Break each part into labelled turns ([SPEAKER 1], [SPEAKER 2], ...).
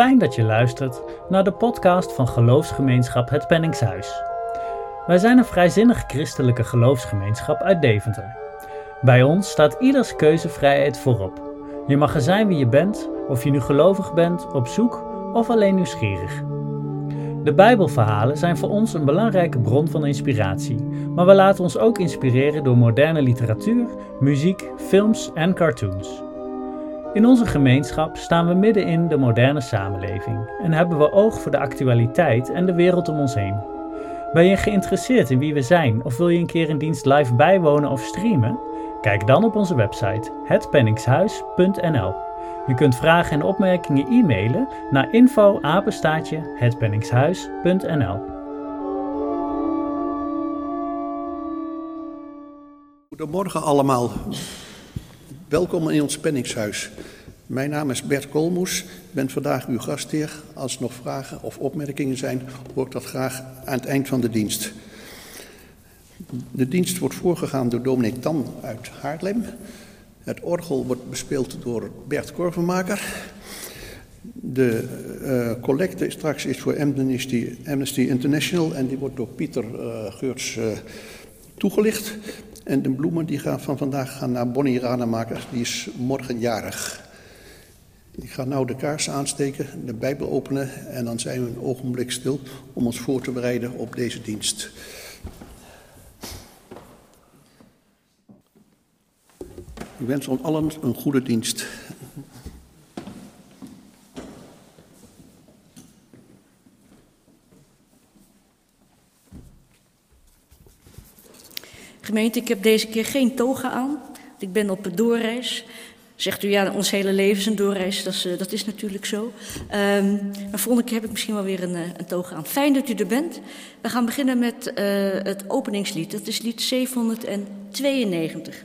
[SPEAKER 1] fijn dat je luistert naar de podcast van geloofsgemeenschap Het Penningshuis. Wij zijn een vrijzinnig christelijke geloofsgemeenschap uit Deventer. Bij ons staat ieders keuzevrijheid voorop. Je mag er zijn wie je bent, of je nu gelovig bent, op zoek of alleen nieuwsgierig. De Bijbelverhalen zijn voor ons een belangrijke bron van inspiratie, maar we laten ons ook inspireren door moderne literatuur, muziek, films en cartoons. In onze gemeenschap staan we midden in de moderne samenleving en hebben we oog voor de actualiteit en de wereld om ons heen. Ben je geïnteresseerd in wie we zijn of wil je een keer een dienst live bijwonen of streamen? Kijk dan op onze website hetpenningshuis.nl. Je kunt vragen en opmerkingen e-mailen naar info hetpenningshuis.nl.
[SPEAKER 2] Goedemorgen allemaal. Welkom in ons penningshuis. Mijn naam is Bert Kolmoes. Ik ben vandaag uw gastheer. Als er nog vragen of opmerkingen zijn, hoor ik dat graag aan het eind van de dienst. De dienst wordt voorgegaan door dominee Tan uit Haarlem. Het orgel wordt bespeeld door Bert Korvenmaker. De uh, collecte straks is voor Amnesty, Amnesty, International en die wordt door Pieter uh, Geurts uh, toegelicht. En de bloemen die gaan van vandaag gaan naar Bonnie Rademaker, die is morgen jarig. Ik ga nou de kaars aansteken, de Bijbel openen en dan zijn we een ogenblik stil om ons voor te bereiden op deze dienst. Ik wens ons allen een goede dienst.
[SPEAKER 3] Gemeente, ik heb deze keer geen toga aan. Ik ben op doorreis. Zegt u ja, ons hele leven is een doorreis, dat is, uh, dat is natuurlijk zo. Um, maar volgende keer heb ik misschien wel weer een, uh, een toga aan. Fijn dat u er bent. We gaan beginnen met uh, het openingslied. Dat is lied 792.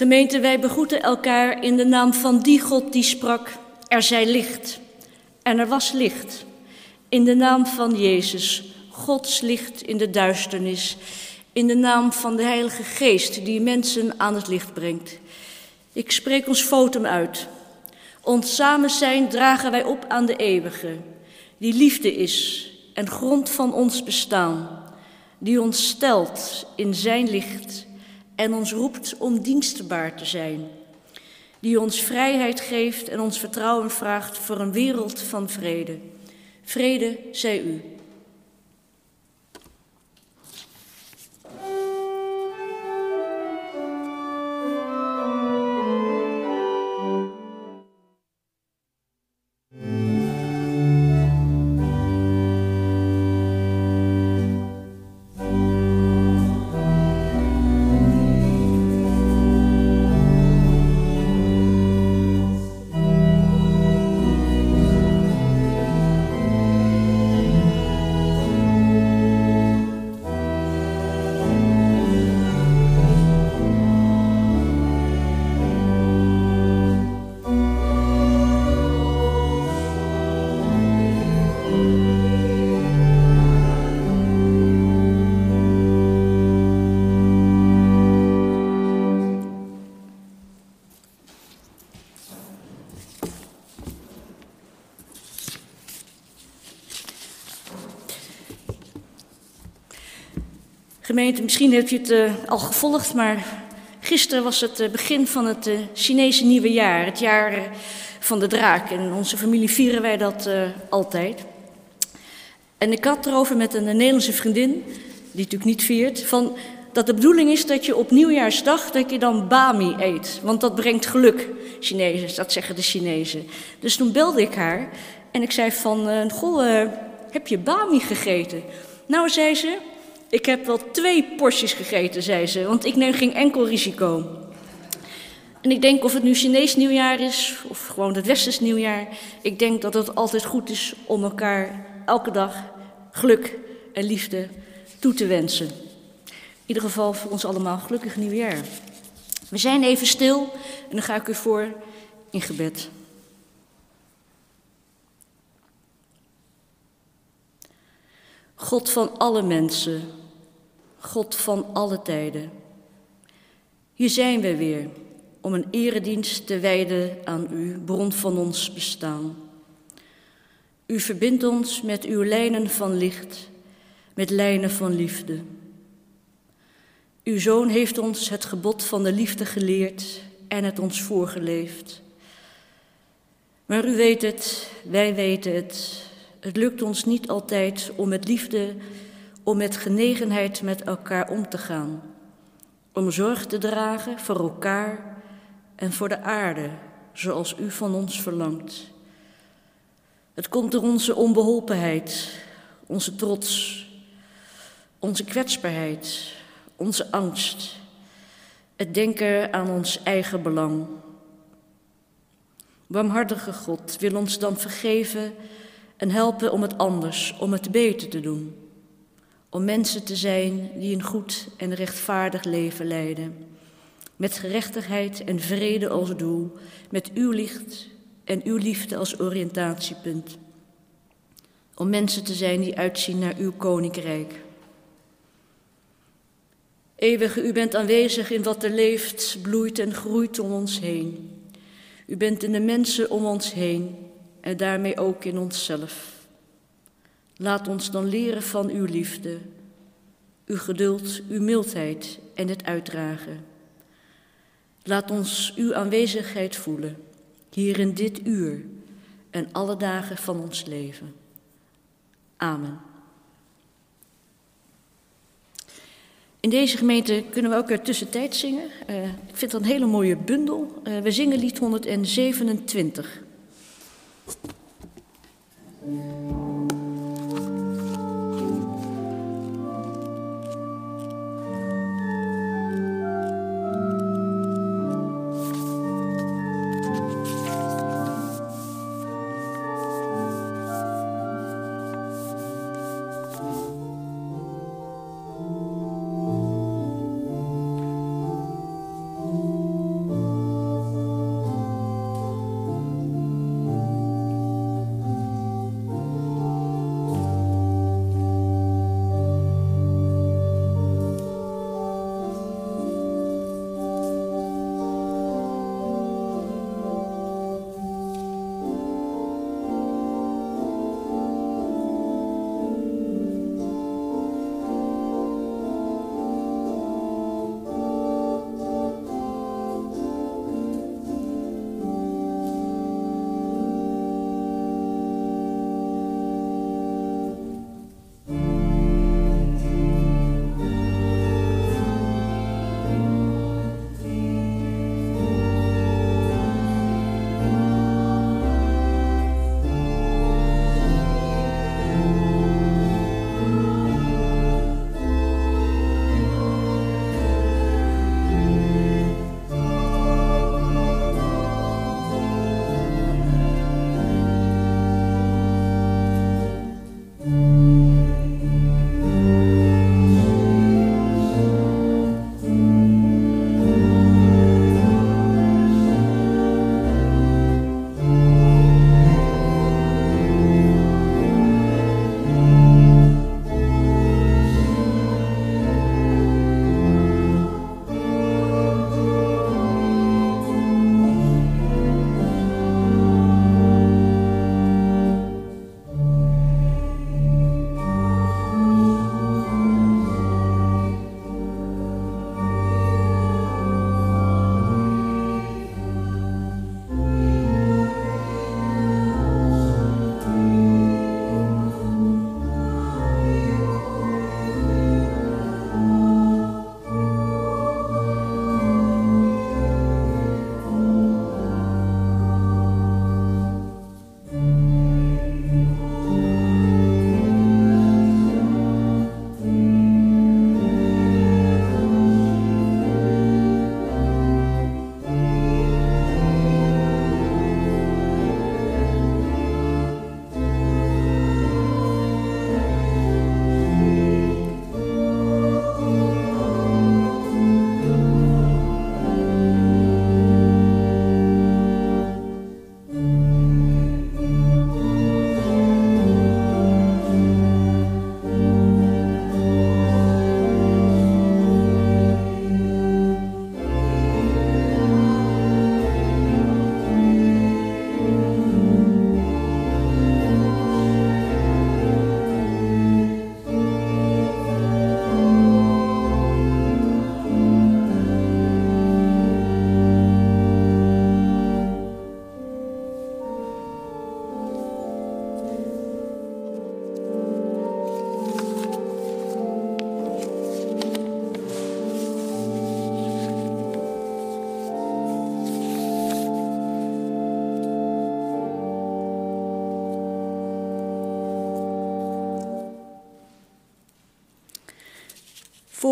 [SPEAKER 3] Gemeente, wij begroeten elkaar in de naam van die God die sprak, er zij licht. En er was licht. In de naam van Jezus, Gods licht in de duisternis. In de naam van de Heilige Geest die mensen aan het licht brengt. Ik spreek ons fotum uit. Ons samen zijn dragen wij op aan de eeuwige, die liefde is en grond van ons bestaan, die ons stelt in zijn licht en ons roept om dienstbaar te zijn, die ons vrijheid geeft en ons vertrouwen vraagt voor een wereld van vrede. Vrede zij u. Misschien heb je het uh, al gevolgd, maar gisteren was het uh, begin van het uh, Chinese nieuwe jaar, het jaar van de draak. En onze familie vieren wij dat altijd. En ik had erover met een Nederlandse vriendin, die natuurlijk niet viert, van dat de bedoeling is dat je op nieuwjaarsdag dat je dan bami eet, want dat brengt geluk. Chinezen, dat zeggen de Chinezen. Dus toen belde ik haar en ik zei van, goh, heb je bami gegeten? Nou, zei ze, ik heb wel twee porties gegeten, zei ze, want ik neem geen enkel risico. En ik denk of het nu Chinees nieuwjaar is of gewoon het Westers nieuwjaar, ik denk dat het altijd goed is om elkaar elke dag geluk en liefde toe te wensen. In ieder geval voor ons allemaal gelukkig nieuwjaar. We zijn even stil en dan ga ik u voor in gebed. God van alle mensen, God van alle tijden. Hier zijn we weer om een eredienst te wijden aan U, bron van ons bestaan. U verbindt ons met uw lijnen van licht, met lijnen van liefde. Uw zoon heeft ons het gebod van de liefde geleerd en het ons voorgeleefd. Maar u weet het, wij weten het. Het lukt ons niet altijd om met liefde om met genegenheid met elkaar om te gaan, om zorg te dragen voor elkaar en voor de aarde, zoals u van ons verlangt. Het komt door onze onbeholpenheid, onze trots, onze kwetsbaarheid, onze angst, het denken aan ons eigen belang. Barmhartige God wil ons dan vergeven en helpen om het anders, om het beter te doen om mensen te zijn die een goed en rechtvaardig leven leiden. Met gerechtigheid en vrede als doel, met uw licht en uw liefde als oriëntatiepunt. Om mensen te zijn die uitzien naar uw koninkrijk. Eeuwige, u bent aanwezig in wat er leeft, bloeit en groeit om ons heen. U bent in de mensen om ons heen en daarmee ook in onszelf. Laat ons dan leren van uw liefde, uw geduld, uw mildheid en het uitdragen. Laat ons uw aanwezigheid voelen, hier in dit uur en alle dagen van ons leven. Amen. In deze gemeente kunnen we ook weer tussentijd zingen. Uh, ik vind dat een hele mooie bundel. Uh, we zingen lied 127.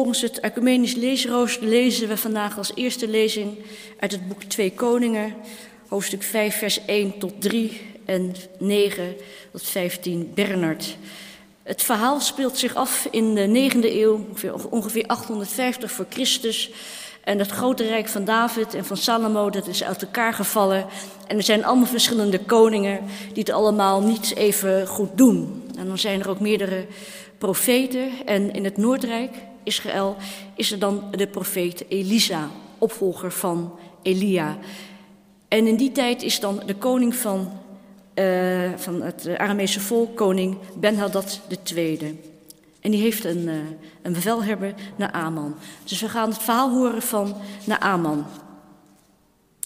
[SPEAKER 3] Volgens het Ecumenisch Leesrooster lezen we vandaag als eerste lezing uit het boek Twee Koningen, hoofdstuk 5, vers 1 tot 3 en 9 tot 15, Bernard. Het verhaal speelt zich af in de 9e eeuw, ongeveer 850 voor Christus. En het grote rijk van David en van Salomo, dat is uit elkaar gevallen. En er zijn allemaal verschillende koningen die het allemaal niet even goed doen. En dan zijn er ook meerdere profeten. En in het Noordrijk, Israël, is er dan de profeet Elisa, opvolger van Elia. En in die tijd is dan de koning van, uh, van het Aramese volk, koning Ben-Hadad II. En die heeft een, uh, een bevelhebber, Naaman. Dus we gaan het verhaal horen van Naaman.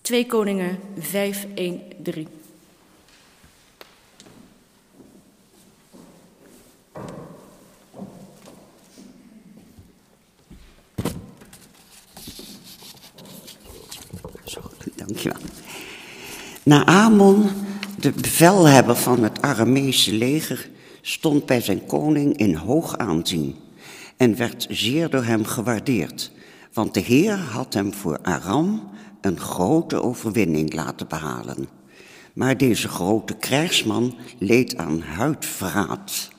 [SPEAKER 3] 2 Koningen 5, 1, 3.
[SPEAKER 4] Dankjewel. Naamon, de bevelhebber van het Aramese leger, stond bij zijn koning in hoog aanzien en werd zeer door hem gewaardeerd, want de Heer had hem voor Aram een grote overwinning laten behalen. Maar deze grote krijgsman leed aan huidverraad.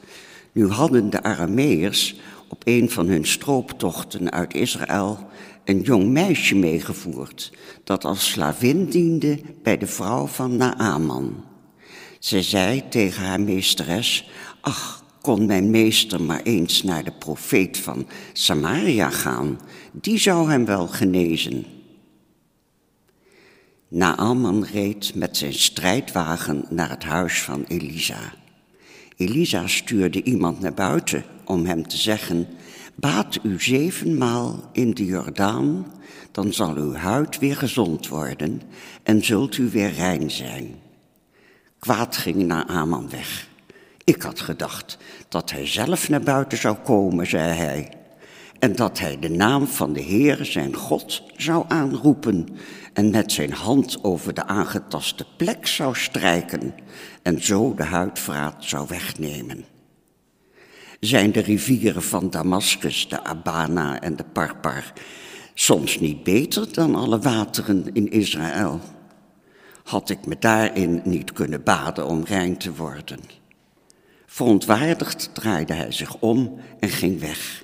[SPEAKER 4] Nu hadden de Arameërs op een van hun strooptochten uit Israël een jong meisje meegevoerd dat als slavin diende bij de vrouw van Naaman. Zij zei tegen haar meesteres, ach, kon mijn meester maar eens naar de profeet van Samaria gaan, die zou hem wel genezen. Naaman reed met zijn strijdwagen naar het huis van Elisa. Elisa stuurde iemand naar buiten om hem te zeggen, baat u zevenmaal in de Jordaan, dan zal uw huid weer gezond worden en zult u weer rein zijn. Kwaad ging Naaman weg. Ik had gedacht dat hij zelf naar buiten zou komen, zei hij, en dat hij de naam van de Heer, zijn God, zou aanroepen en met zijn hand over de aangetaste plek zou strijken en zo de huidvraat zou wegnemen. Zijn de rivieren van Damascus, de Abana en de Parpar soms niet beter dan alle wateren in Israël? Had ik me daarin niet kunnen baden om rein te worden? Verontwaardigd draaide hij zich om en ging weg.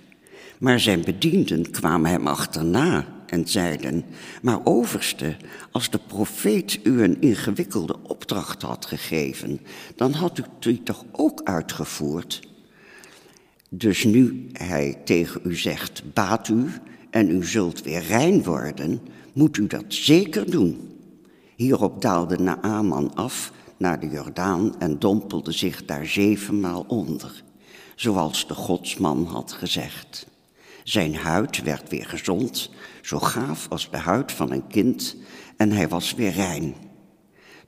[SPEAKER 4] Maar zijn bedienden kwamen hem achterna en zeiden: Maar overste, als de profeet u een ingewikkelde opdracht had gegeven, dan had u die toch ook uitgevoerd? Dus nu hij tegen u zegt: Baat u en u zult weer rein worden, moet u dat zeker doen. Hierop daalde Naaman af naar de Jordaan en dompelde zich daar zevenmaal onder, zoals de godsman had gezegd. Zijn huid werd weer gezond, zo gaaf als de huid van een kind, en hij was weer rein.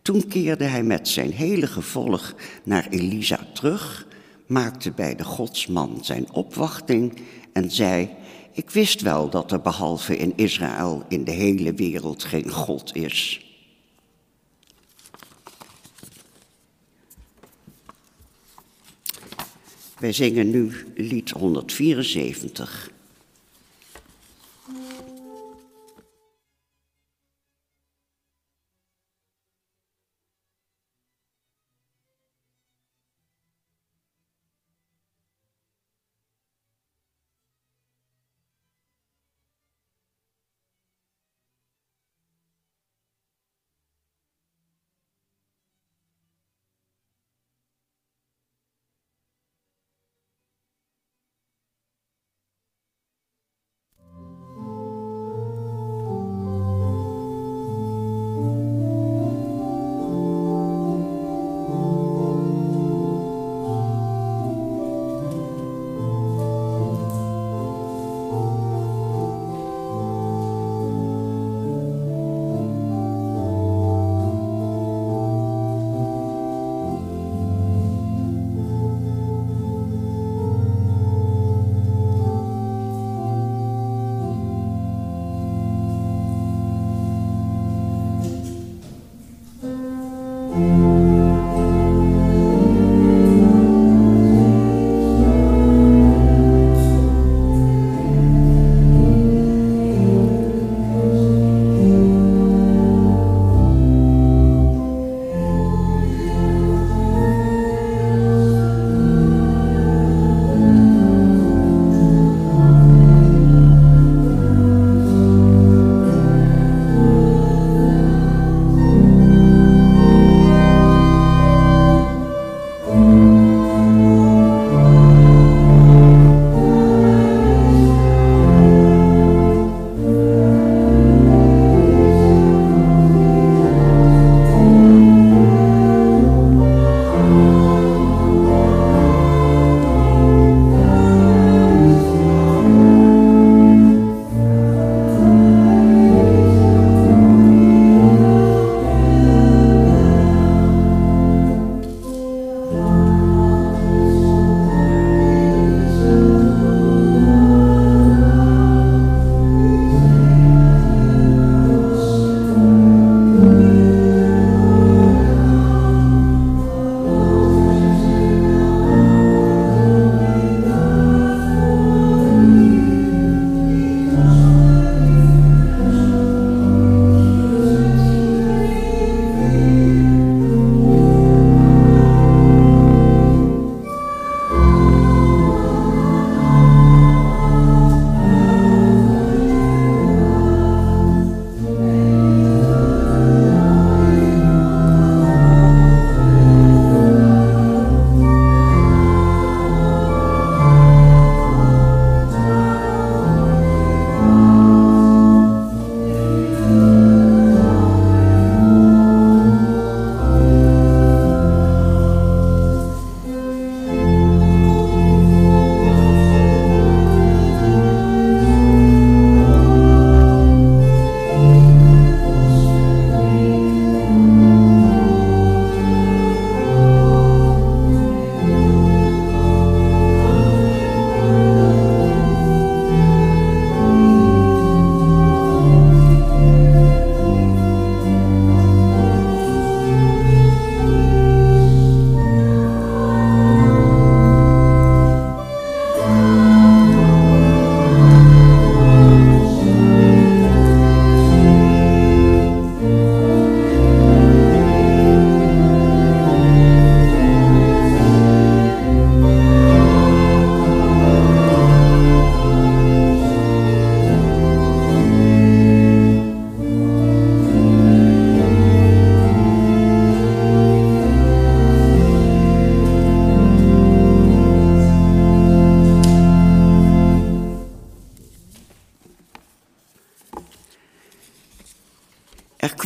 [SPEAKER 4] Toen keerde hij met zijn hele gevolg naar Elisa terug, maakte bij de godsman zijn opwachting en zei: Ik wist wel dat er behalve in Israël in de hele wereld geen God is. Wij zingen nu lied 174.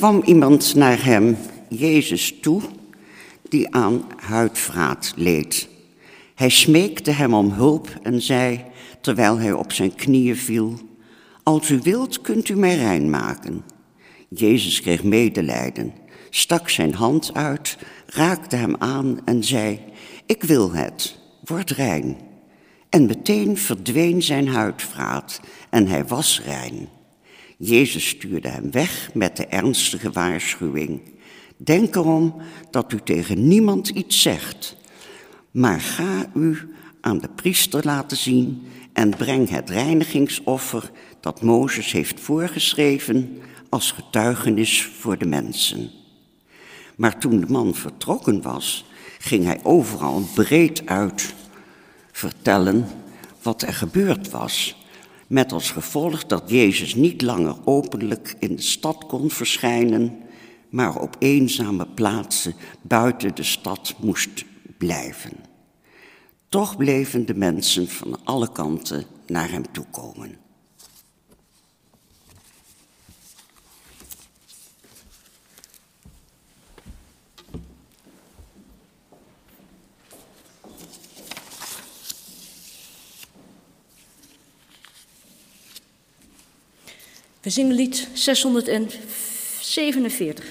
[SPEAKER 4] Kwam iemand naar hem, Jezus, toe, die aan huidvraat leed. Hij smeekte hem om hulp en zei, terwijl hij op zijn knieën viel, Als u wilt, kunt u mij rein maken. Jezus kreeg medelijden, stak zijn hand uit, raakte hem aan en zei, Ik wil het, word rein. En meteen verdween zijn huidvraat en hij was rein. Jezus stuurde hem weg met de ernstige waarschuwing. Denk erom dat u tegen niemand iets zegt, maar ga u aan de priester laten zien en breng het reinigingsoffer dat Mozes heeft voorgeschreven als getuigenis voor de mensen. Maar toen de man vertrokken was, ging hij overal breed uit vertellen wat er gebeurd was. Met als gevolg dat Jezus niet langer openlijk in de stad kon verschijnen, maar op eenzame plaatsen buiten de stad moest blijven. Toch bleven de mensen van alle kanten naar hem toe komen.
[SPEAKER 3] We zingen lied 647.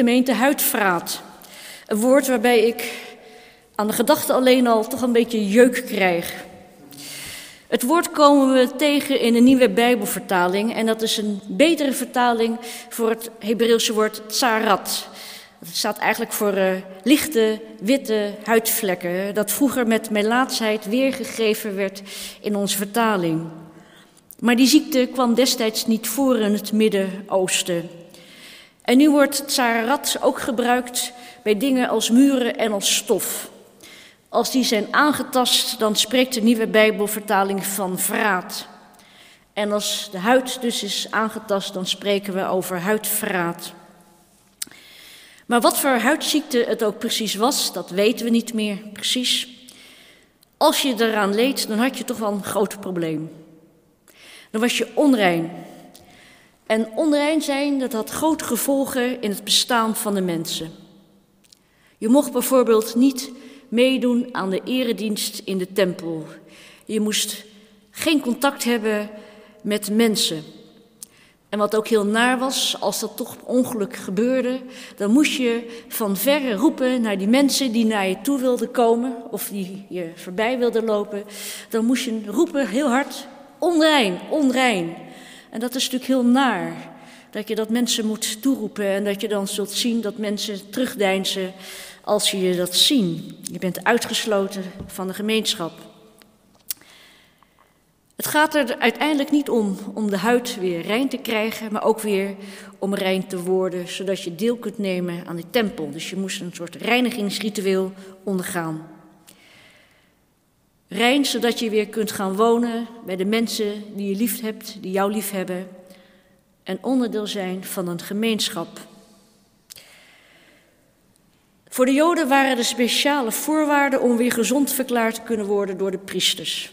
[SPEAKER 3] Gemeente Huidvraat. Een woord waarbij ik aan de gedachte alleen al toch een beetje jeuk krijg. Het woord komen we tegen in een nieuwe Bijbelvertaling en dat is een betere vertaling voor het Hebreeuwse woord tsarat. Dat staat eigenlijk voor uh, lichte, witte huidvlekken, dat vroeger met melaatsheid weergegeven werd in onze vertaling. Maar die ziekte kwam destijds niet voor in het Midden-Oosten. En nu wordt tsarat ook gebruikt bij dingen als muren en als stof. Als die zijn aangetast, dan spreekt de nieuwe Bijbelvertaling van vraat. En als de huid dus is aangetast, dan spreken we over huidvraat. Maar wat voor huidziekte het ook precies was, dat weten we niet meer precies. Als je eraan leed, dan had je toch wel een groot probleem. Dan was je onrein. En onrein zijn, dat had grote gevolgen in het bestaan van de mensen. Je mocht bijvoorbeeld niet meedoen aan de eredienst in de tempel. Je moest geen contact hebben met mensen. En wat ook heel naar was, als dat toch ongeluk gebeurde, dan moest je van verre roepen naar die mensen die naar je toe wilden komen of die je voorbij wilden lopen. Dan moest je roepen heel hard: onrein, onrein. En dat is natuurlijk heel naar. Dat je dat mensen moet toeroepen en dat je dan zult zien dat mensen terugdeinzen als je dat zien. Je bent uitgesloten van de gemeenschap. Het gaat er uiteindelijk niet om om de huid weer rein te krijgen, maar ook weer om rein te worden, zodat je deel kunt nemen aan die tempel. Dus je moest een soort reinigingsritueel ondergaan. Rein, zodat je weer kunt gaan wonen bij de mensen die je lief hebt, die jou lief hebben, en onderdeel zijn van een gemeenschap. Voor de Joden waren er speciale voorwaarden om weer gezond verklaard te kunnen worden door de priesters.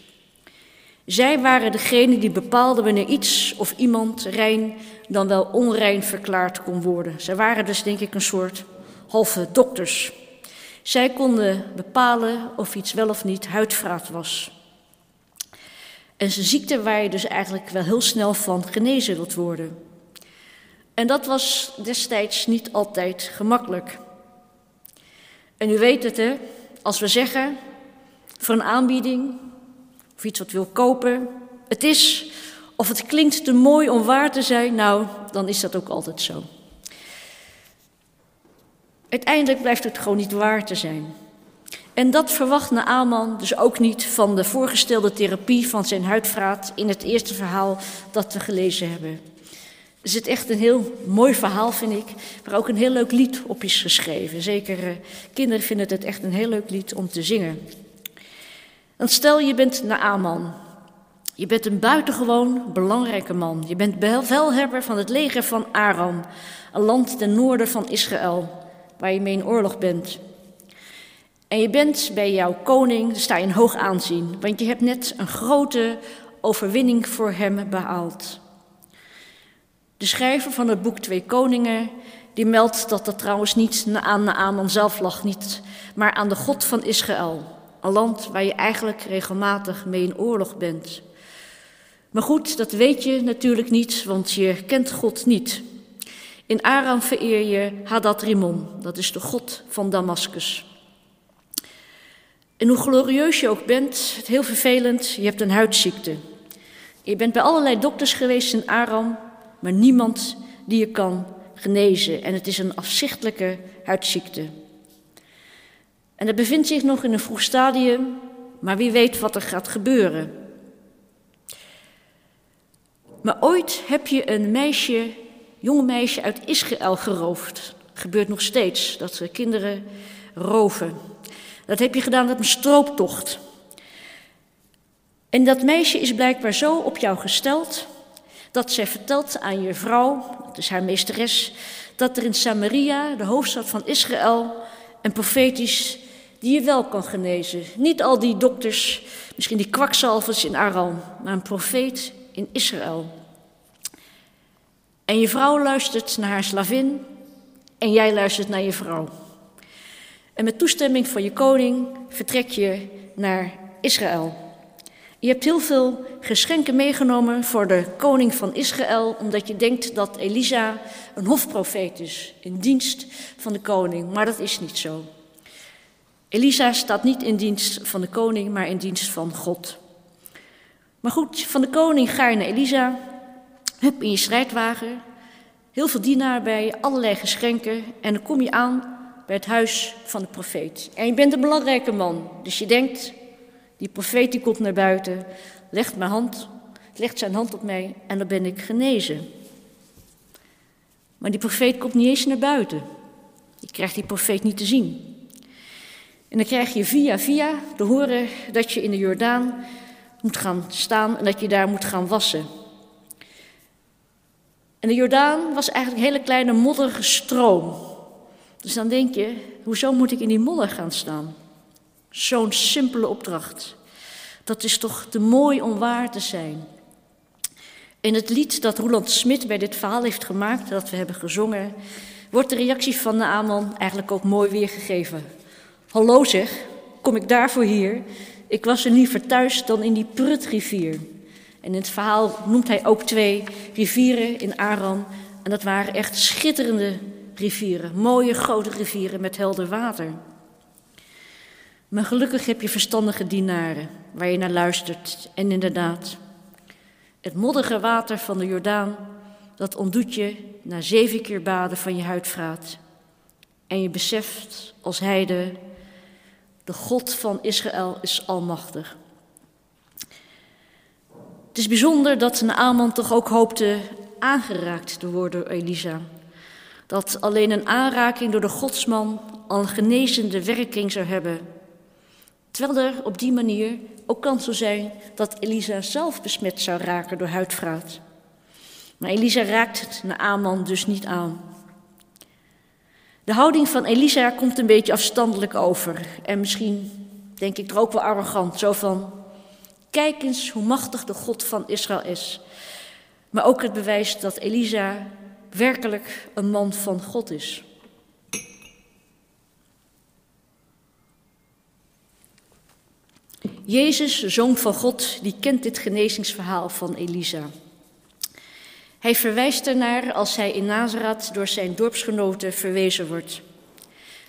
[SPEAKER 3] Zij waren degene die bepaalden wanneer iets of iemand rein dan wel onrein verklaard kon worden. Zij waren dus denk ik een soort halve dokters. Zij konden bepalen of iets wel of niet huidvraat was. En ze ziekte waar je dus eigenlijk wel heel snel van genezen wilt worden. En dat was destijds niet altijd gemakkelijk. En u weet het, hè? Als we zeggen voor een aanbieding of iets wat wil kopen, het is of het klinkt te mooi om waar te zijn, nou, dan is dat ook altijd zo. Uiteindelijk blijft het gewoon niet waar te zijn. En dat verwacht Naaman dus ook niet van de voorgestelde therapie van zijn huidvraat in het eerste verhaal dat we gelezen hebben. Er zit echt een heel mooi verhaal, vind ik, waar ook een heel leuk lied op is geschreven. Zeker uh, kinderen vinden het echt een heel leuk lied om te zingen. Dan stel je bent Naaman. Je bent een buitengewoon belangrijke man. Je bent bevelhebber van het leger van Aram, een land ten noorden van Israël, waar je mee in oorlog bent. En je bent bij jouw koning, sta je in hoog aanzien, want je hebt net een grote overwinning voor hem behaald. De schrijver van het boek Twee Koningen, die meldt dat dat trouwens niet aan Naaman zelf lag, niet, maar aan de God van Israël. Een land waar je eigenlijk regelmatig mee in oorlog bent. Maar goed, dat weet je natuurlijk niet, want je kent God niet. In Aram vereer je Hadad Rimon, dat is de God van Damascus. En hoe glorieus je ook bent, het heel vervelend, je hebt een huidziekte. Je bent bij allerlei dokters geweest in Aram, maar niemand die je kan genezen. En het is een afzichtelijke huidziekte. En dat bevindt zich nog in een vroeg stadium, maar wie weet wat er gaat gebeuren. Maar ooit heb je een meisje, jonge meisje uit Israël geroofd. Gebeurt nog steeds dat ze kinderen roven. Dat heb je gedaan met een strooptocht. En dat meisje is blijkbaar zo op jou gesteld dat zij vertelt aan je vrouw, dat is haar meesteres, dat er in Samaria, de hoofdstad van Israël, een profetisch die je wel kan genezen. Niet al die dokters, misschien die kwakzalvers in Aram, maar een profeet in Israël. En je vrouw luistert naar haar slavin en jij luistert naar je vrouw. En met toestemming van je koning vertrek je naar Israël. Je hebt heel veel geschenken meegenomen voor de koning van Israël, omdat je denkt dat Elisa een hofprofeet is, in dienst van de koning. Maar dat is niet zo. Elisa staat niet in dienst van de koning, maar in dienst van God. Maar goed, van de koning ga je naar Elisa, hup in je strijdwagen, heel veel dienaar bij allerlei geschenken en dan kom je aan bij het huis van de profeet. En je bent een belangrijke man, dus je denkt, die profeet die komt naar buiten, legt, mijn hand, legt zijn hand op mij en dan ben ik genezen. Maar die profeet komt niet eens naar buiten. Je krijgt die profeet niet te zien. En dan krijg je via via te horen dat je in de Jordaan moet gaan staan en dat je daar moet gaan wassen. En de Jordaan was eigenlijk een hele kleine modderige stroom. Dus dan denk je, hoezo moet ik in die modder gaan staan? Zo'n simpele opdracht. Dat is toch te mooi om waar te zijn. In het lied dat Roland Smit bij dit verhaal heeft gemaakt, dat we hebben gezongen, wordt de reactie van Naaman eigenlijk ook mooi weergegeven. Hallo zeg, kom ik daarvoor hier? Ik was er liever thuis dan in die prutrivier. En in het verhaal noemt hij ook twee rivieren in Aram. En dat waren echt schitterende rivieren, mooie grote rivieren met helder water. Maar gelukkig heb je verstandige dienaren waar je naar luistert. En inderdaad, het modderige water van de Jordaan, dat ontdoet je na zeven keer baden van je huidvraat. En je beseft als heide, de God van Israël is almachtig. Het is bijzonder dat Naaman toch ook hoopte aangeraakt te worden door Elisa. Dat alleen een aanraking door de godsman al een genezende werking zou hebben. Terwijl er op die manier ook kans zou zijn dat Elisa zelf besmet zou raken door huidvraat. Maar Elisa raakt het Naaman dus niet aan. De houding van Elisa komt een beetje afstandelijk over. En misschien denk ik er ook wel arrogant. Zo van, kijk eens hoe machtig de God van Israël is. Maar ook het bewijs dat Elisa werkelijk een man van God is. Jezus, zoon van God, die kent dit genezingsverhaal van Elisa. Hij verwijst ernaar als hij in Nazareth door zijn dorpsgenoten verwezen wordt.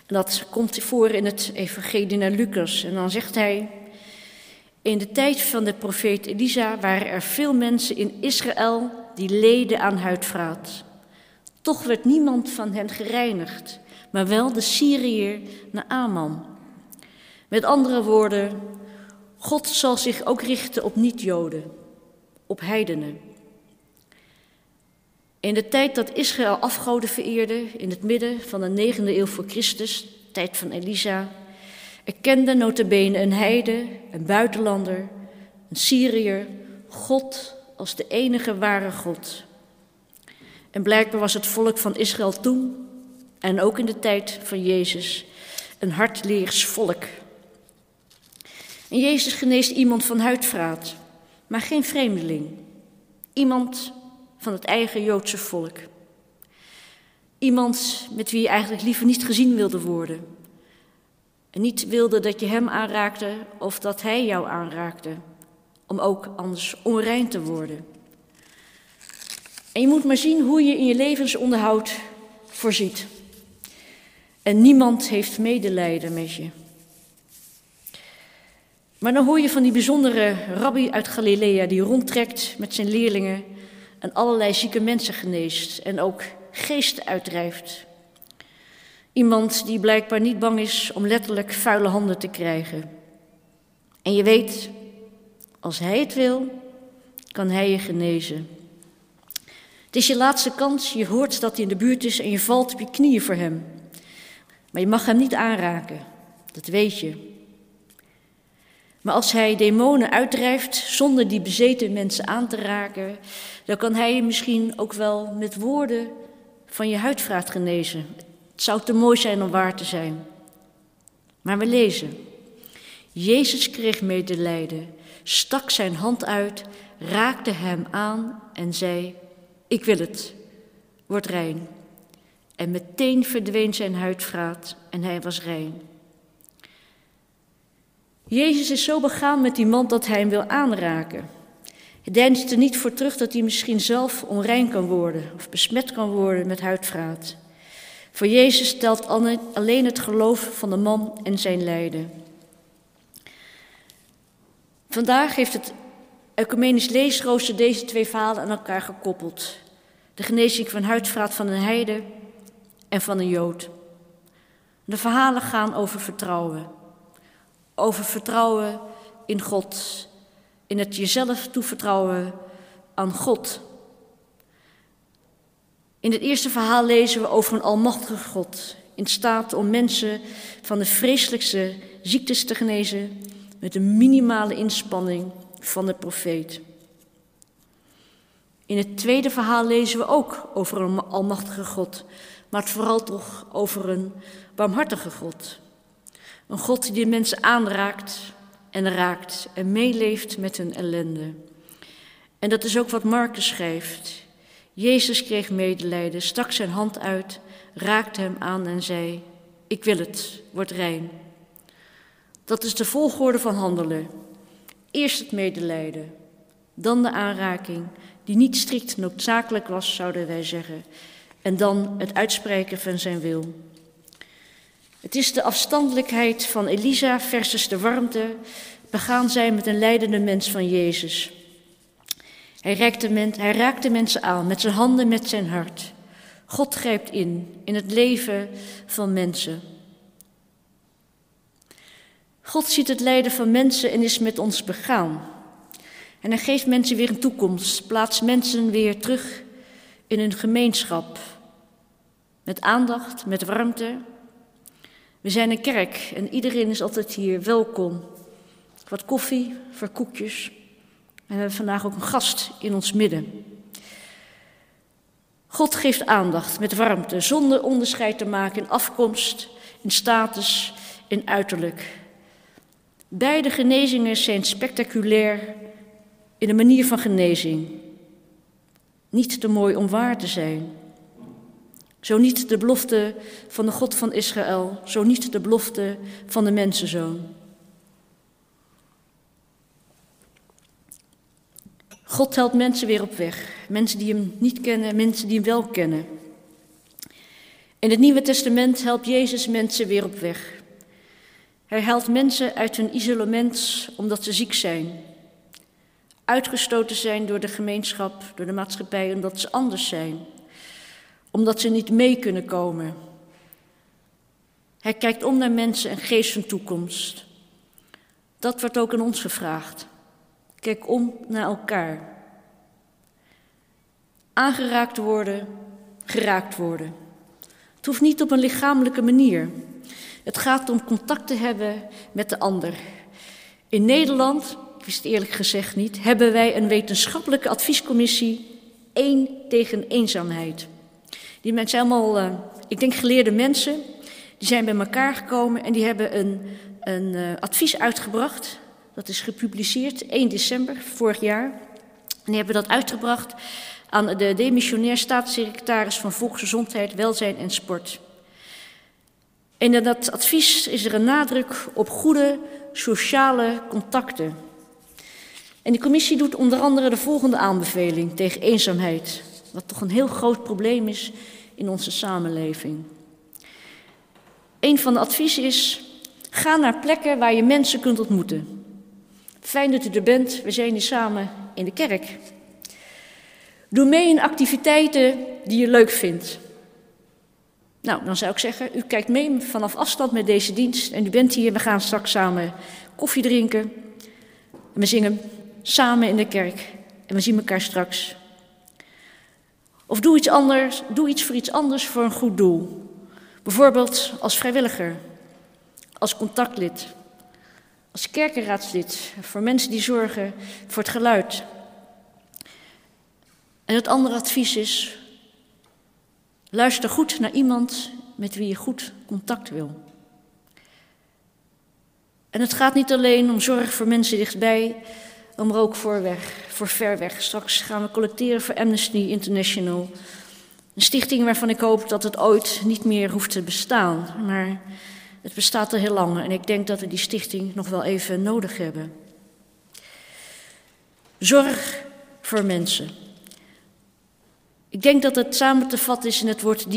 [SPEAKER 3] En dat komt voor in het Evangelie naar Lucas. En dan zegt hij: In de tijd van de profeet Elisa waren er veel mensen in Israël die leden aan huidvraat. Toch werd niemand van hen gereinigd, maar wel de Syriër Naaman. Met andere woorden, God zal zich ook richten op niet-Joden, op heidenen. In de tijd dat Israël afgoden vereerde, in het midden van de negende eeuw voor Christus, tijd van Elisa, erkende notabene een heide, een buitenlander, een Syriër, God als de enige ware God. En blijkbaar was het volk van Israël toen, en ook in de tijd van Jezus, een hartleers volk. En Jezus geneest iemand van huidvraat, maar geen vreemdeling. Iemand van het eigen Joodse volk. Iemand met wie je eigenlijk liever niet gezien wilde worden. En niet wilde dat je hem aanraakte of dat hij jou aanraakte, om ook anders onrein te worden. En je moet maar zien hoe je in je levensonderhoud voorziet. En niemand heeft medelijden met je. Maar dan hoor je van die bijzondere rabbi uit Galilea die rondtrekt met zijn leerlingen en allerlei zieke mensen geneest en ook geesten uitdrijft. Iemand die blijkbaar niet bang is om letterlijk vuile handen te krijgen. En je weet, als hij het wil, kan hij je genezen. Het is je laatste kans, je hoort dat hij in de buurt is en je valt op je knieën voor hem. Maar je mag hem niet aanraken, dat weet je. Maar als hij demonen uitdrijft zonder die bezeten mensen aan te raken, dan kan hij je misschien ook wel met woorden van je huidvraat genezen. Het zou te mooi zijn om waar te zijn. Maar we lezen. Jezus kreeg medelijden, stak zijn hand uit, raakte hem aan en zei: Ik wil het, word rein. En meteen verdween zijn huidvraat en hij was rein. Jezus is zo begaan met die man dat hij hem wil aanraken. Hij deinst er niet voor terug dat hij misschien zelf onrein kan worden of besmet kan worden met huidvraat. Voor Jezus stelt alleen het geloof van de man en zijn lijden. Vandaag heeft het Ecumenisch Leesrooster deze twee verhalen aan elkaar gekoppeld. De genezing van huidvraat van een heide en van een jood. De verhalen gaan over vertrouwen over vertrouwen in God, in het jezelf toevertrouwen aan God. In het eerste verhaal lezen we over een almachtige God, in staat om mensen van de vreselijkste ziektes te genezen met een minimale inspanning van de profeet. In het tweede verhaal lezen we ook over een almachtige God, maar vooral toch over een barmhartige God. Een God die de mensen aanraakt en raakt en meeleeft met hun ellende. En dat is ook wat Marcus schrijft. Jezus kreeg medelijden, stak zijn hand uit, raakte hem aan en zei: Ik wil het, word rein. Dat is de volgorde van handelen. Eerst het medelijden, dan de aanraking, die niet strikt noodzakelijk was, zouden wij zeggen, en dan het uitspreken van zijn wil. Het is de afstandelijkheid van Elisa versus de warmte begaan zij met een leidende mens van Jezus. Hij, raakte, men, hij mensen aan met zijn handen, met zijn hart. God grijpt in, in het leven van mensen. God ziet het lijden van mensen en is met ons begaan. En hij geeft mensen weer een toekomst, plaatst mensen weer terug in een gemeenschap. Met aandacht, met warmte. We zijn een kerk en iedereen is altijd hier welkom. Wat koffie, voor koekjes. En we hebben vandaag ook een gast in ons midden. God geeft aandacht met warmte, zonder onderscheid te maken in afkomst, in status, in uiterlijk. Beide genezingen zijn spectaculair in de manier van genezing. Niet te mooi om waar te zijn. Zo niet de belofte van de God van Israël, zo niet de belofte van de mensenzoon. God helpt mensen weer op weg. Mensen die hem niet kennen, mensen die hem wel kennen. In het Nieuwe Testament helpt Jezus mensen weer op weg. Hij helpt mensen uit hun isolement omdat ze ziek zijn. Uitgestoten zijn door de gemeenschap, door de maatschappij, omdat ze anders zijn. Omdat ze niet mee kunnen komen. Hij kijkt om naar mensen en geeft hun toekomst. Dat wordt ook aan ons gevraagd. Kijk om naar elkaar. Aangeraakt worden, geraakt worden. Het hoeft niet op een lichamelijke manier. Het gaat om contact te hebben met de ander. In Nederland, ik wist eerlijk gezegd niet, hebben wij een wetenschappelijke adviescommissie één tegen eenzaamheid. Die mensen allemaal, uh, ik denk geleerde mensen, die zijn bij elkaar gekomen en die hebben een, een uh, advies uitgebracht. Dat is gepubliceerd 1 december vorig jaar. En die hebben dat uitgebracht aan de demissionair staatssecretaris van Volksgezondheid, Welzijn en Sport. En in dat advies is er een nadruk op goede sociale contacten. En die commissie doet onder andere de volgende aanbeveling tegen eenzaamheid, wat toch een heel groot probleem is in onze samenleving. Een van de adviezen is: ga naar plekken waar je mensen kunt ontmoeten. Fijn dat u er bent, we zijn hier samen in de kerk. Doe mee in activiteiten die je leuk vindt. Nou, dan zou ik zeggen, u kijkt mee vanaf afstand met deze dienst en u bent hier. We gaan straks samen koffie drinken. En we zingen samen in de kerk en we zien elkaar straks. Of doe iets anders, doe iets voor iets anders voor een goed doel. Bijvoorbeeld als vrijwilliger, als contactlid, als kerkenraadslid, voor mensen die zorgen voor het geluid. En het andere advies is Luister goed naar iemand met wie je goed contact wil. En het gaat niet alleen om zorg voor mensen dichtbij, maar ook voor weg, voor ver weg. Straks gaan we collecteren voor Amnesty International. Een stichting waarvan ik hoop dat het ooit niet meer hoeft te bestaan. Maar het bestaat al heel lang en ik denk dat we die stichting nog wel even nodig hebben. Zorg voor mensen. Ik denk dat het samen te vatten is in het woord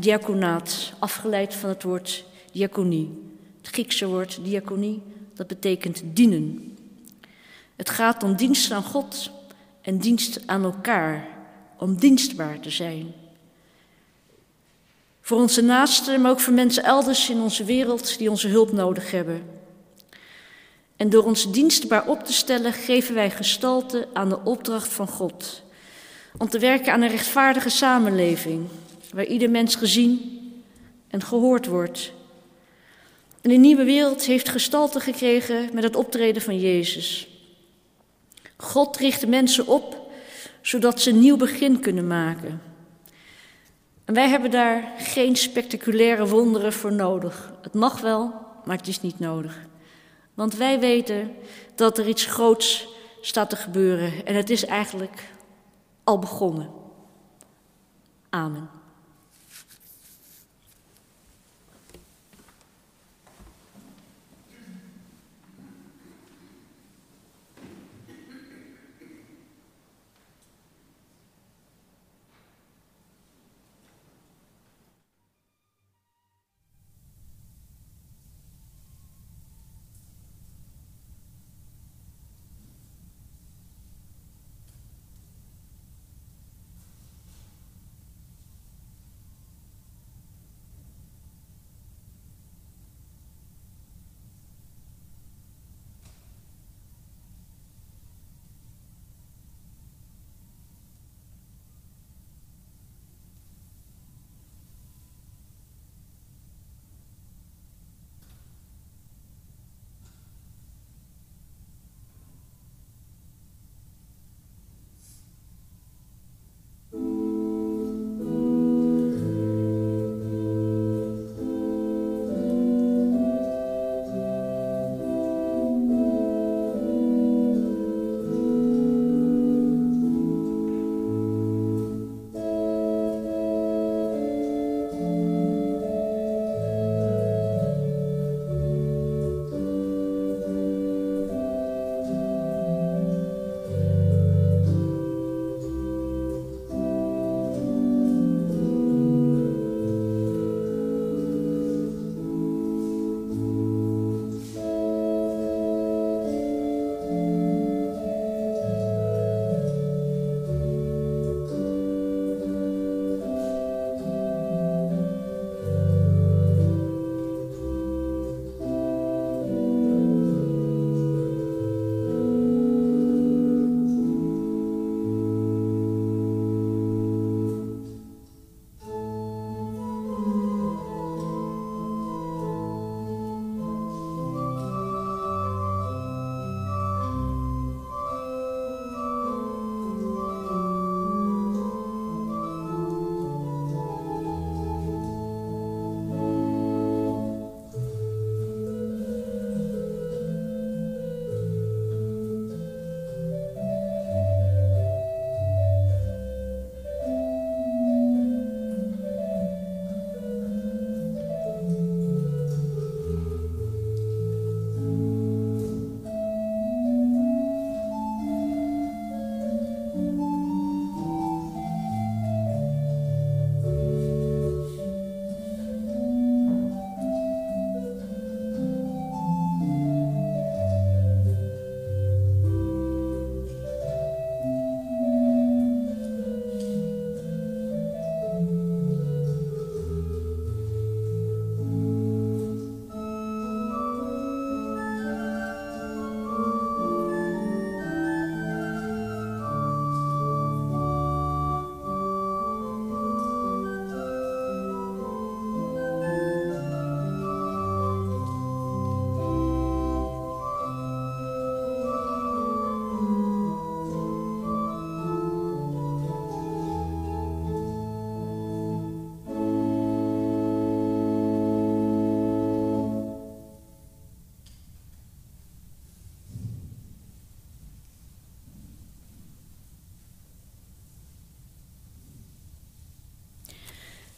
[SPEAKER 3] diaconaat, afgeleid van het woord diaconie. Het Griekse woord diaconie, dat betekent dienen. Het gaat om dienst aan God en dienst aan elkaar, om dienstbaar te zijn. Voor onze naasten, maar ook voor mensen elders in onze wereld die onze hulp nodig hebben. En door ons dienstbaar op te stellen, geven wij gestalte aan de opdracht van God om te werken aan een rechtvaardige samenleving, waar ieder mens gezien en gehoord wordt. En een nieuwe wereld heeft gestalte gekregen met het optreden van Jezus. God richt de mensen op, zodat ze een nieuw begin kunnen maken. En wij hebben daar geen spectaculaire wonderen voor nodig. Het mag wel, maar het is niet nodig. Want wij weten dat er iets groots staat te gebeuren en het is eigenlijk al begonnen. Amen.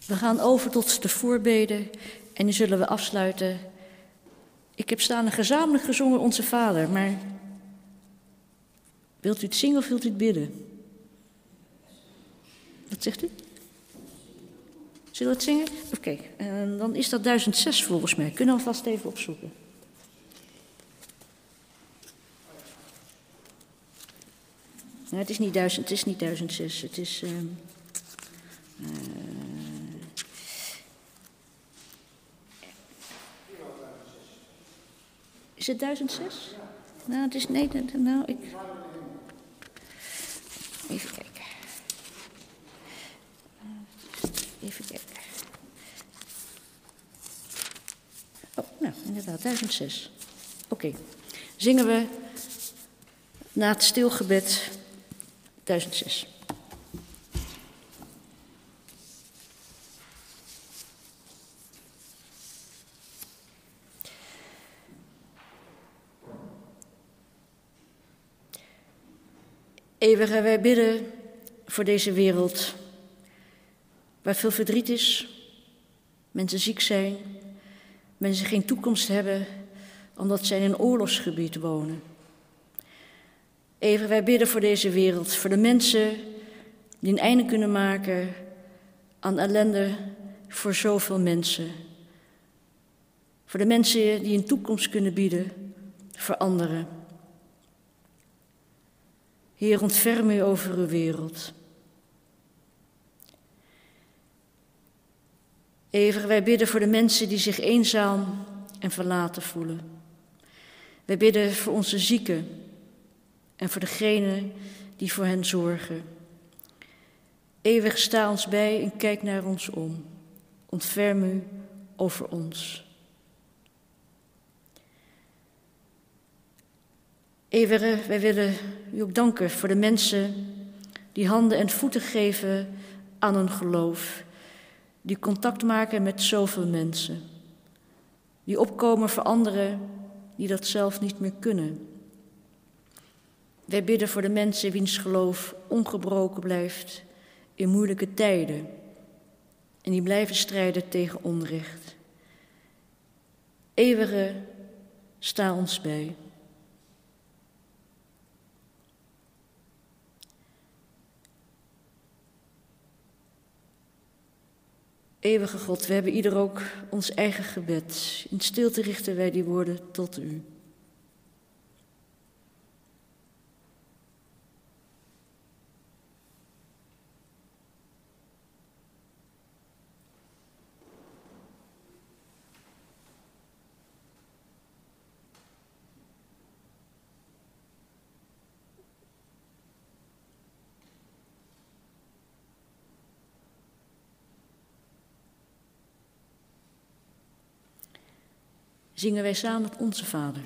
[SPEAKER 3] We gaan over tot de voorbeden en nu zullen we afsluiten. Ik heb staan gezamenlijk gezongen Onze Vader, maar wilt u het zingen of wilt u het bidden? Wat zegt u? Zullen we het zingen? Oké, okay. dan is dat 1006 volgens mij. Kunnen we vast even opzoeken. Nee, het is niet 1000, het is niet 1006. Het is. Uh, Is het 1006? Nou, het is. Nee, nou, ik. Even kijken. Even kijken. Oh, nou, inderdaad, 1006. Oké. Okay. Zingen we na het stilgebed 1006. Eeuwige, wij bidden voor deze wereld waar veel verdriet is, mensen ziek zijn, mensen geen toekomst hebben omdat zij in een oorlogsgebied wonen. Even, wij bidden voor deze wereld, voor de mensen die een einde kunnen maken aan ellende voor zoveel mensen. Voor de mensen die een toekomst kunnen bieden voor anderen. Heer, ontferm u over uw wereld. Ever, wij bidden voor de mensen die zich eenzaam en verlaten voelen. Wij bidden voor onze zieken en voor degenen die voor hen zorgen. Eeuwig sta ons bij en kijk naar ons om. Ontferm u over ons. Eeuwige, wij willen u ook danken voor de mensen die handen en voeten geven aan een geloof, die contact maken met zoveel mensen, die opkomen voor anderen die dat zelf niet meer kunnen. Wij bidden voor de mensen wiens geloof ongebroken blijft in moeilijke tijden en die blijven strijden tegen onrecht. Eeuwige, sta ons bij. Eeuwige God, we hebben ieder ook ons eigen gebed. In stilte richten wij die woorden tot u. zingen wij samen met onze Vader.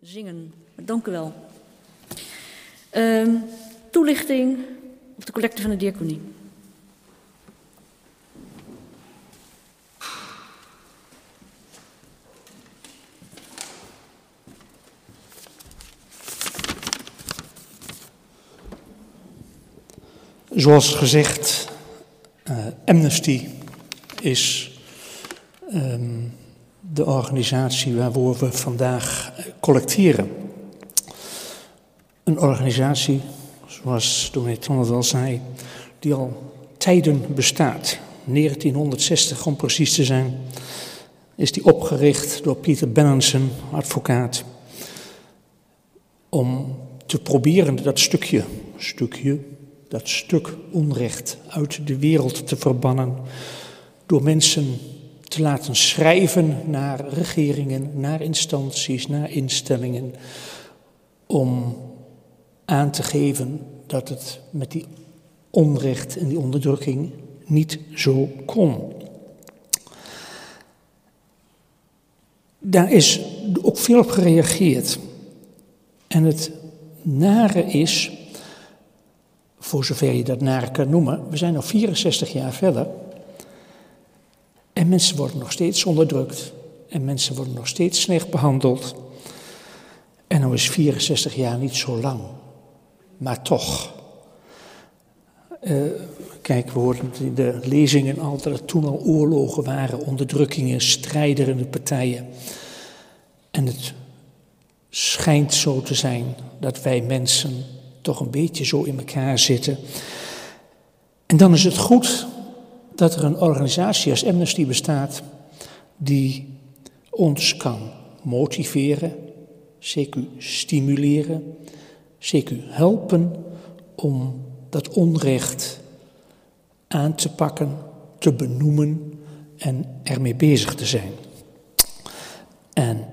[SPEAKER 3] zingen. Dank u wel.
[SPEAKER 5] Ehm, toelichting op de collecte van de diaconie. Zoals gezegd, uh, Amnesty is um, de organisatie waarvoor we vandaag collecteren. Een organisatie, zoals dominee Tonnet al zei, die al tijden bestaat. 1960 om precies te zijn, is die opgericht door Peter Benenson, advocaat, om te proberen dat stukje, stukje, dat stuk onrecht uit de wereld te verbannen, door mensen te laten schrijven naar regeringen, naar instanties, naar instellingen, om aan te geven dat het met die onrecht en die onderdrukking niet zo kon. Daar is ook veel op gereageerd. En het nare is, voor zover je dat nare kan noemen, we zijn al 64 jaar verder. En mensen worden nog steeds onderdrukt. En mensen worden nog steeds slecht behandeld. En dan is 64 jaar niet zo lang. Maar toch. Uh, kijk, we hoorden in de lezingen al dat er toen al oorlogen waren, onderdrukkingen, strijderende partijen. En het schijnt zo te zijn dat wij mensen toch een beetje zo in elkaar zitten. En dan is het goed dat er een organisatie als Amnesty bestaat die ons kan motiveren, zeker stimuleren, zeker helpen om dat onrecht aan te pakken, te benoemen en ermee bezig te zijn. En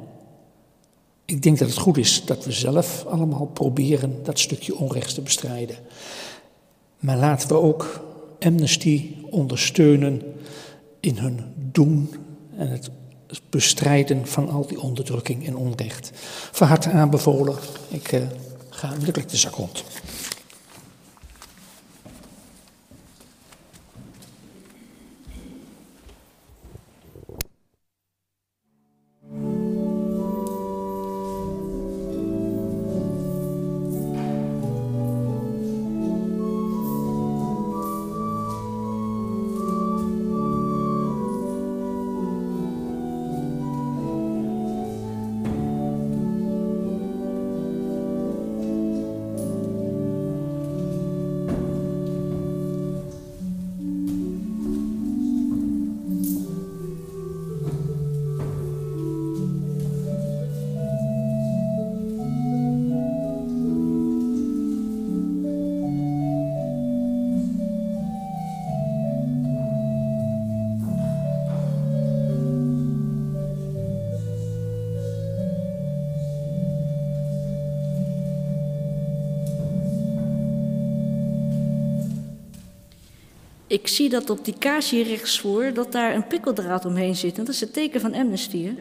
[SPEAKER 5] ik denk dat het goed is dat we zelf allemaal proberen dat stukje onrecht te bestrijden. Maar laten we ook Amnesty ondersteunen in hun doen en het bestrijden van al die onderdrukking en onrecht. Van harte aanbevolen. Ik uh, ga onmiddellijk de zak rond.
[SPEAKER 3] Dat op die kaars hier rechtsvoor, dat daar een pikkeldraad omheen zit. En dat is het teken van Amnesty, hè? Het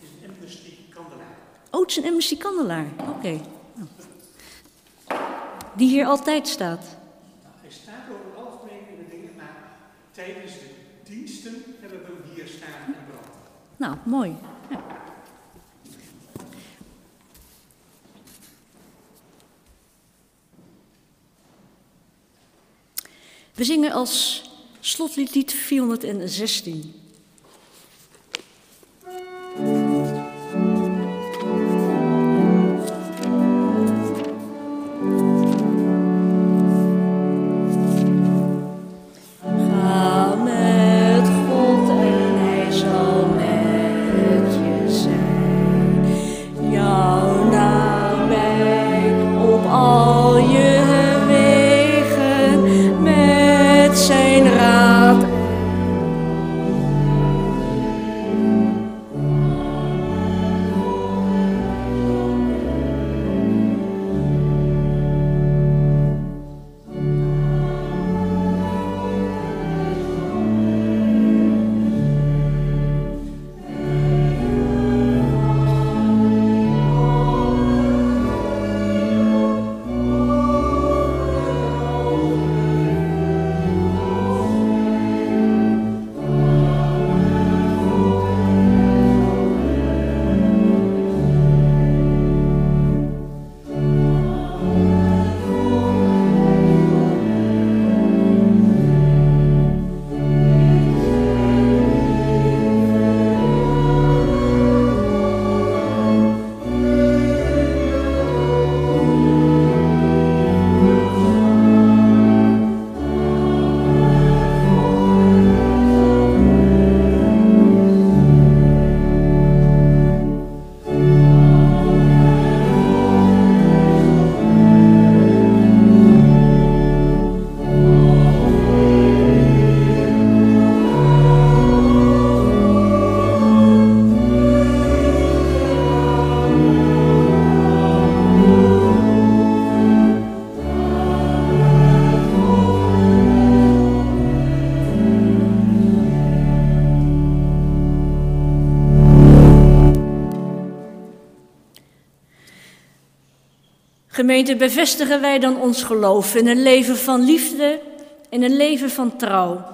[SPEAKER 5] is een Amnesty kandelaar.
[SPEAKER 3] Oh, het is een Amnesty kandelaar. Oké. Die hier altijd staat.
[SPEAKER 5] Nou, hij staat over het algemeen in de dingen, maar tijdens de diensten hebben we hem hier staan en branden.
[SPEAKER 3] Nou, mooi. Ja. We zingen als slotlied 416. Gemeente, bevestigen wij dan ons geloof in een leven van liefde, in een leven van trouw.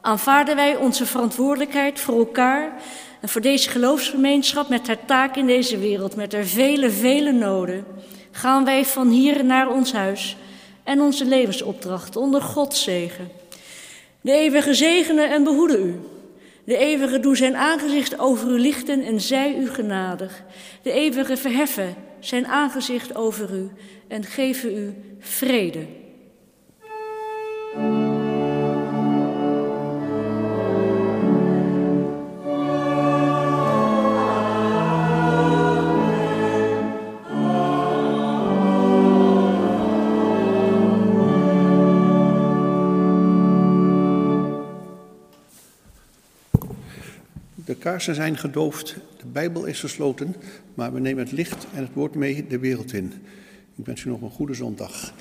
[SPEAKER 3] Aanvaarden wij onze verantwoordelijkheid voor elkaar en voor deze geloofsgemeenschap met haar taak in deze wereld, met haar vele, vele noden. Gaan wij van hier naar ons huis en onze levensopdracht onder Gods zegen. De eeuwige zegene en behoede u. De eeuwige doe zijn aangezicht over u lichten en zij u genadig. De eeuwige verheffen zijn aangezicht over u en geven u vrede.
[SPEAKER 2] Kaarsen zijn gedoofd, de Bijbel is gesloten, maar we nemen het licht en het woord mee de wereld in. Ik wens u nog een goede zondag.